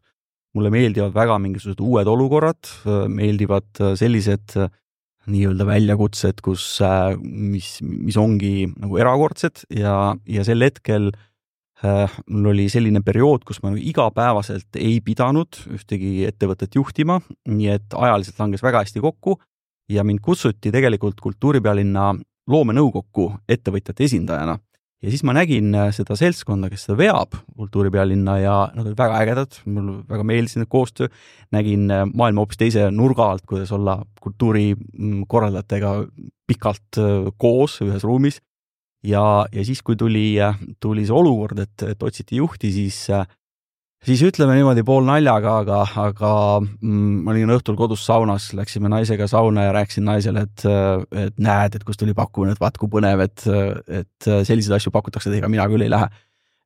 mulle meeldivad väga mingisugused uued olukorrad, meeldivad sellised nii-öelda väljakutsed, kus, mis, mis ongi nagu erakordsed ja, ja sel hetkel äh, mul oli selline periood, kus ma nagu igapäevaselt ei pidanud ühtegi ettevõtet juhtima, nii et ajaliselt langes väga hästi kokku ja mind kutsuti tegelikult Kultuuripealinna loomenõukokku ettevõtjate esindajana. ja siis ma nägin äh, seda seltskonda, kes seda veab, Kultuuripealinna, ja nad olid väga ägedad, mulle väga meeldis nende koostöö, nägin äh, maailma hoopis teise nurga alt, kuidas olla kultuurikorraldajatega pikalt äh, koos ühes ruumis. Ja, ja siis, kui tuli, tuli see olukord, et, et otsiti juhti, siis siis ütleme niimoodi poolnaljaga, aga, aga mm, ma olin õhtul kodus saunas, läksime naisega sauna ja rääkisin naisele, et, et näed, et kust tuli pakkumine, et vaat kui põnev, et, et selliseid asju pakutakse, ega mina küll ei lähe.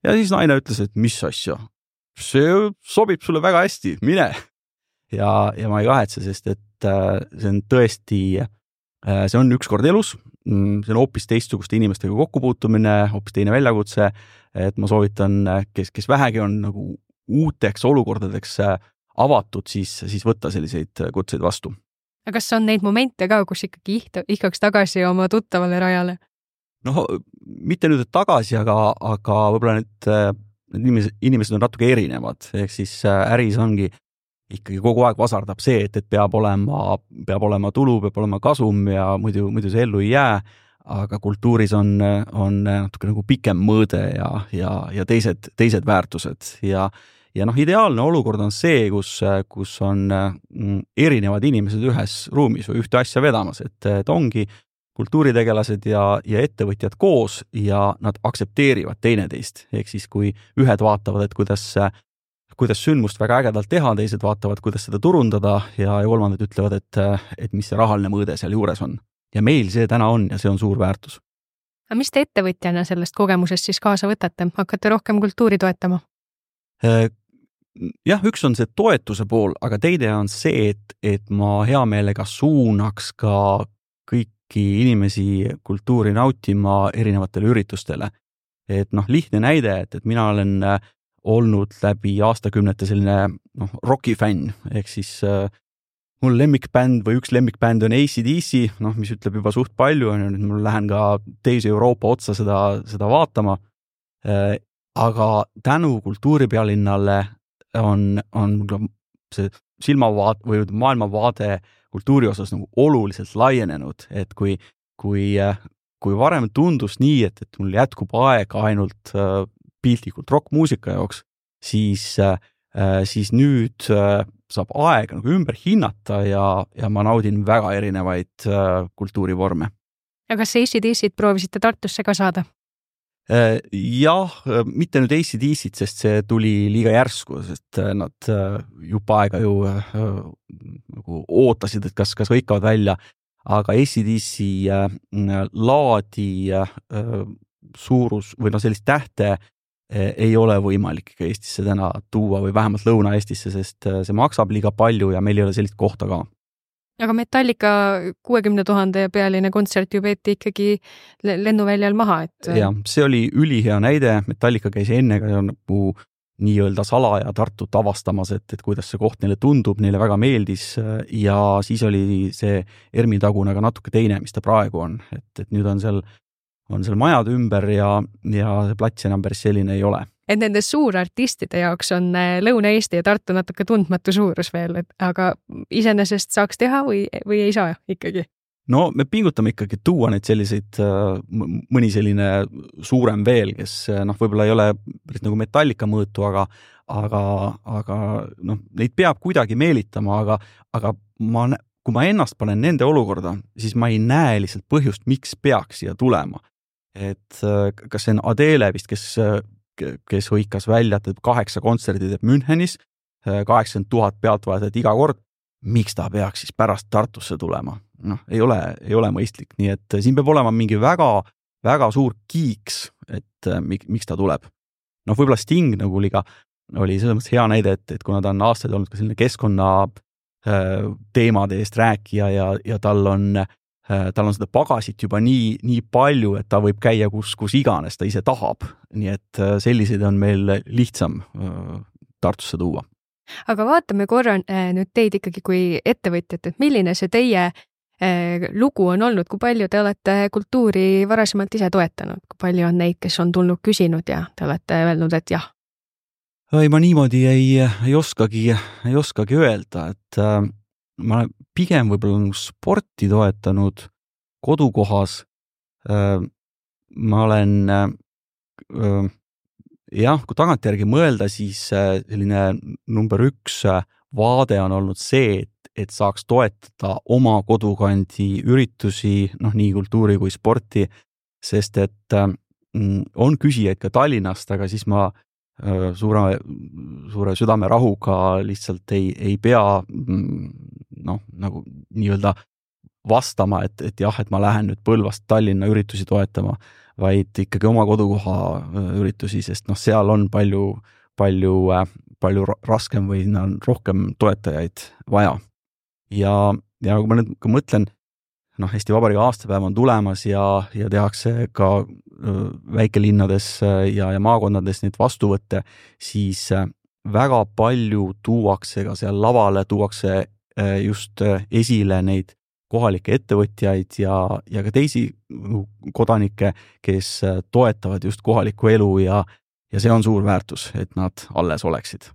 ja siis naine ütles, et mis asja, see sobib sulle väga hästi, mine. ja, ja ma ei kahetse, sest et äh, see on tõesti, äh, see on ükskord elus, mm, see on hoopis teistsuguste inimestega kokkupuutumine, hoopis teine väljakutse, et ma soovitan, kes, kes vähegi on nagu uuteks olukordadeks äh, avatud, siis, siis võtta selliseid äh, kutseid vastu. aga kas on neid momente ka, kus ikkagi iht-, ihkaks tagasi oma tuttavale rajale? noh, mitte nüüd tagasi, aga, aga võib-olla need, äh, need inimesed, inimesed on natuke erinevad, ehk siis äris ongi ikkagi kogu aeg vasardab see, et, et peab olema, peab olema tulu, peab olema kasum ja muidu, muidu see ellu ei jää aga kultuuris on, on natuke nagu pikem mõõde ja, ja, ja teised, teised väärtused ja ja noh, ideaalne olukord on see, kus, kus on mm, erinevad inimesed ühes ruumis või ühte asja vedamas, et, et ongi kultuuritegelased ja, ja ettevõtjad koos ja nad aktsepteerivad teineteist, ehk siis kui ühed vaatavad, et kuidas kuidas sündmust väga ägedalt teha, teised vaatavad, kuidas seda turundada ja, kolmandad ütlevad, et, et mis see rahaline mõõde seal juures on. ja meil see täna on ja see on suur väärtus. aga mis te ettevõtjana sellest kogemusest siis kaasa võtate, hakkate rohkem kultuuri toetama? Jah, üks on see toetuse pool, aga teine on see, et, et ma hea meelega suunaks ka kõiki inimesi kultuuri nautima erinevatele üritustele. et noh, lihtne näide, et, et mina olen äh, olnud läbi aastakümnete selline noh, rokifänn, ehk siis äh, mul lemmikbänd või üks lemmikbänd on ACDC, noh, mis ütleb juba suht palju, on ju, nüüd ma lähen ka teise Euroopa otsa seda, seda vaatama äh,. aga tänu Kultuuripealinnale on, on see silmavaat- või maailmavaade kultuuri osas nagu oluliselt laienenud, et kui, kui, kui varem tundus nii, et, et mul jätkub aega ainult äh, piltlikult rokkmuusika jaoks, siis äh, siis nüüd saab aega nagu ümber hinnata ja, ja ma naudin väga erinevaid kultuurivorme. ja kas ACDC-d proovisite Tartusse ka saada? Jah, mitte nüüd ACDC-d, sest see tuli liiga järsku, sest nad jupp aega ju nagu ootasid, et kas, kas hõikavad välja aga ACDC äh, laadi äh, suurus või noh, sellist tähte äh, ei ole võimalik Eestisse täna tuua või vähemalt Lõuna-Eestisse, sest see maksab liiga palju ja meil ei ole sellist kohta ka. Aga Metallica kuuekümne tuhande pealine kontsert ju peeti ikkagi lennuväljal maha, et. jah, see oli ülihea näide, Metallica käis enne ka nagu nii-öelda salaja Tartut avastamas, et, et kuidas see koht neile tundub, neile väga meeldis ja siis oli see ERMi tagune ka natuke teine, mis ta praegu on, et, et nüüd on seal, on seal majad ümber ja, ja see plats enam päris selline ei ole. Et nende suurartistide jaoks on äh, Lõuna-Eesti ja Tartu natuke tundmatu suurus veel, et aga iseenesest saaks teha või, või ei saa ikkagi? no me pingutame ikkagi tuua neid selliseid, äh, mõni selline suurem veel, kes äh, noh, võib-olla ei ole päris nagu Metallica mõõtu, aga aga, aga noh, neid peab kuidagi meelitama, aga, aga ma, kui ma ennast panen nende olukorda, siis ma ei näe lihtsalt põhjust, miks peaks siia tulema. et kas see on Adele vist, kes, kes hõikas välja, et kaheksa kontserdi teeb Münchenis, kaheksakümmend tuhat pealtvaatajat iga kord, miks ta peaks siis pärast Tartusse tulema? noh, ei ole, ei ole mõistlik, nii et siin peab olema mingi väga, väga suur kiiks, et äh, miks ta tuleb. noh, võib-olla Sting nagu oli ka, oli selles mõttes hea näide, et, et kuna ta on aastaid olnud ka selline keskkonna äh, teemade eest rääkija ja, ja tal on äh, tal on seda pagasit juba nii, nii palju, et ta võib käia kus, kus iganes ta ise tahab. nii et äh, selliseid on meil lihtsam äh, Tartusse tuua. aga vaatame korra äh, nüüd teid ikkagi kui ettevõtjat, et milline see teie lugu on olnud, kui palju te olete kultuuri varasemalt ise toetanud, kui palju on neid, kes on tulnud, küsinud ja te olete öelnud, et jah? ei, ma niimoodi ei, ei oskagi, ei oskagi öelda, et äh, ma olen pigem võib-olla nagu sporti toetanud kodukohas äh,. ma olen äh, jah, kui tagantjärgi mõelda, siis äh, selline number üks vaade on olnud see, et et saaks toetada oma kodukandi üritusi, noh, nii kultuuri kui sporti, sest et mm, on küsijaid ka Tallinnast, aga siis ma äh, suure, suure südamerahuga lihtsalt ei, ei pea mm, noh, nagu nii-öelda vastama, et, et jah, et ma lähen nüüd Põlvast Tallinna üritusi toetama, vaid ikkagi oma kodukoha üritusi, sest noh, seal on palju, palju, äh, palju raskem või on rohkem toetajaid vaja. Ja, ja kui ma nüüd ka mõtlen, noh, Eesti Vabariigi aastapäev on tulemas ja, ja tehakse ka väikelinnades ja, ja maakondades neid vastuvõtte, siis väga palju tuuakse ka seal lavale, tuuakse just esile neid kohalikke ettevõtjaid ja, ja ka teisi kodanikke, kes toetavad just kohalikku elu ja, ja see on suur väärtus, et nad alles oleksid.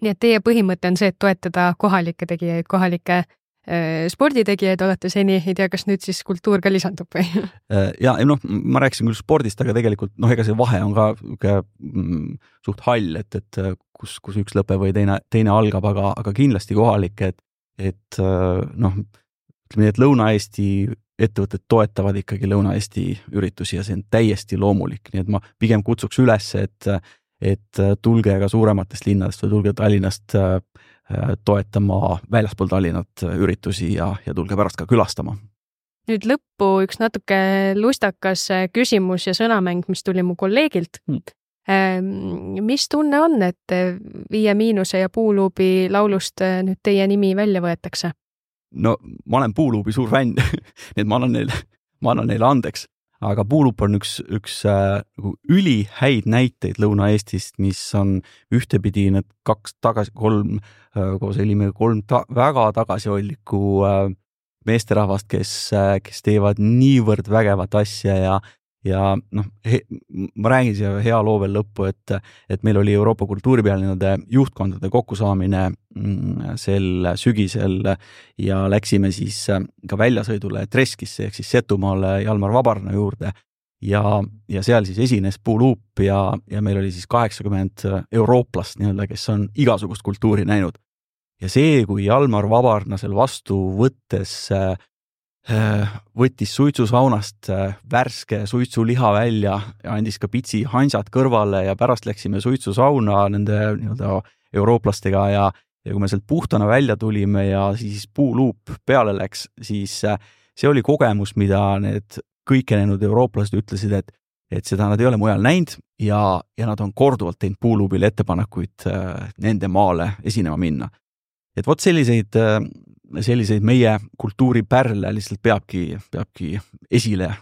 Nii et teie põhimõte on see, et toetada kohalikke tegijaid, kohalikke äh, sporditegijaid olete seni, ei tea, kas nüüd siis kultuur ka lisandub või? Äh, ja ei noh, ma rääkisin küll spordist, aga tegelikult noh, ega see vahe on ka niisugune mm, suht hall, et, et äh, kus, kus üks lõpeb või teine, teine algab, aga, aga kindlasti kohalik, et, et noh, ütleme nii, et Lõuna-Eesti ettevõtted toetavad ikkagi Lõuna-Eesti üritusi ja see on täiesti loomulik, nii et ma pigem kutsuks üles, et et tulge ka suurematest linnadest või tulge Tallinnast äh, toetama väljaspool Tallinnat üritusi ja, ja tulge pärast ka külastama. nüüd lõppu üks natuke lustakas küsimus ja sõnamäng, mis tuli mu kolleegilt hmm. mis tunne on, et Viie Miinuse ja Puuluubi laulust nüüd teie nimi välja võetakse? no ma olen Puuluubi suur fänn nii et ma annan neile, ma annan neile andeks aga puulup on üks, üks äh, nagu ülihäid näiteid Lõuna-Eestist, mis on ühtepidi need kaks tagasi, kolm äh, koos Helimiga, kolm ta, väga tagasihoidlikku äh, meesterahvast, kes äh,, kes teevad niivõrd vägevat asja ja ja noh, ma räägin siia hea loo veel lõppu, et, et meil oli Euroopa kultuuripealinnade juhtkondade kokkusaamine mm, sel sügisel ja läksime siis ka väljasõidule Treskisse ehk siis Setumaale Jalmar Vabarna juurde ja, ja seal siis esines Puuluup ja, ja meil oli siis kaheksakümmend eurooplast nii-öelda, kes on igasugust kultuuri näinud. ja see, kui Jalmar Vabarna seal vastu võttes äh, võttis suitsusaunast värske suitsuliha välja ja andis ka pitsi hansad kõrvale ja pärast läksime suitsusauna nende nii-öelda eurooplastega ja, ja kui me sealt puhtana välja tulime ja siis puuluup peale läks, siis see oli kogemus, mida need kõikenenud eurooplased ütlesid, et, et seda nad ei ole mujal näinud ja, ja nad on korduvalt teinud puuluubile ettepanekuid äh, nende maale esinema minna. et vot selliseid, äh, selliseid meie kultuuripärle lihtsalt peabki, peabki esile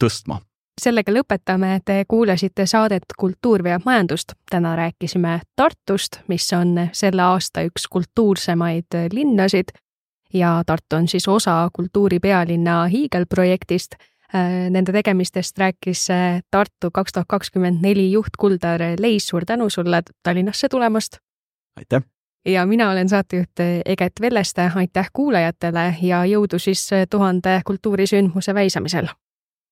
tõstma sellega lõpetame, te kuulasite saadet Kultuur veab majandust. täna rääkisime Tartust, mis on selle aasta üks kultuursemaid linnasid ja Tartu on siis osa kultuuripealinna hiigelprojektist nende tegemistest rääkis äh, Tartu kaks tuhat kakskümmend neli juht Kuldar Leis, suur tänu sulle Tallinnasse tulemast! aitäh! Ja mina olen saatejuht Eget Velleste, aitäh kuulajatele ja jõudu siis tuhande kultuurisündmuse väisamisel!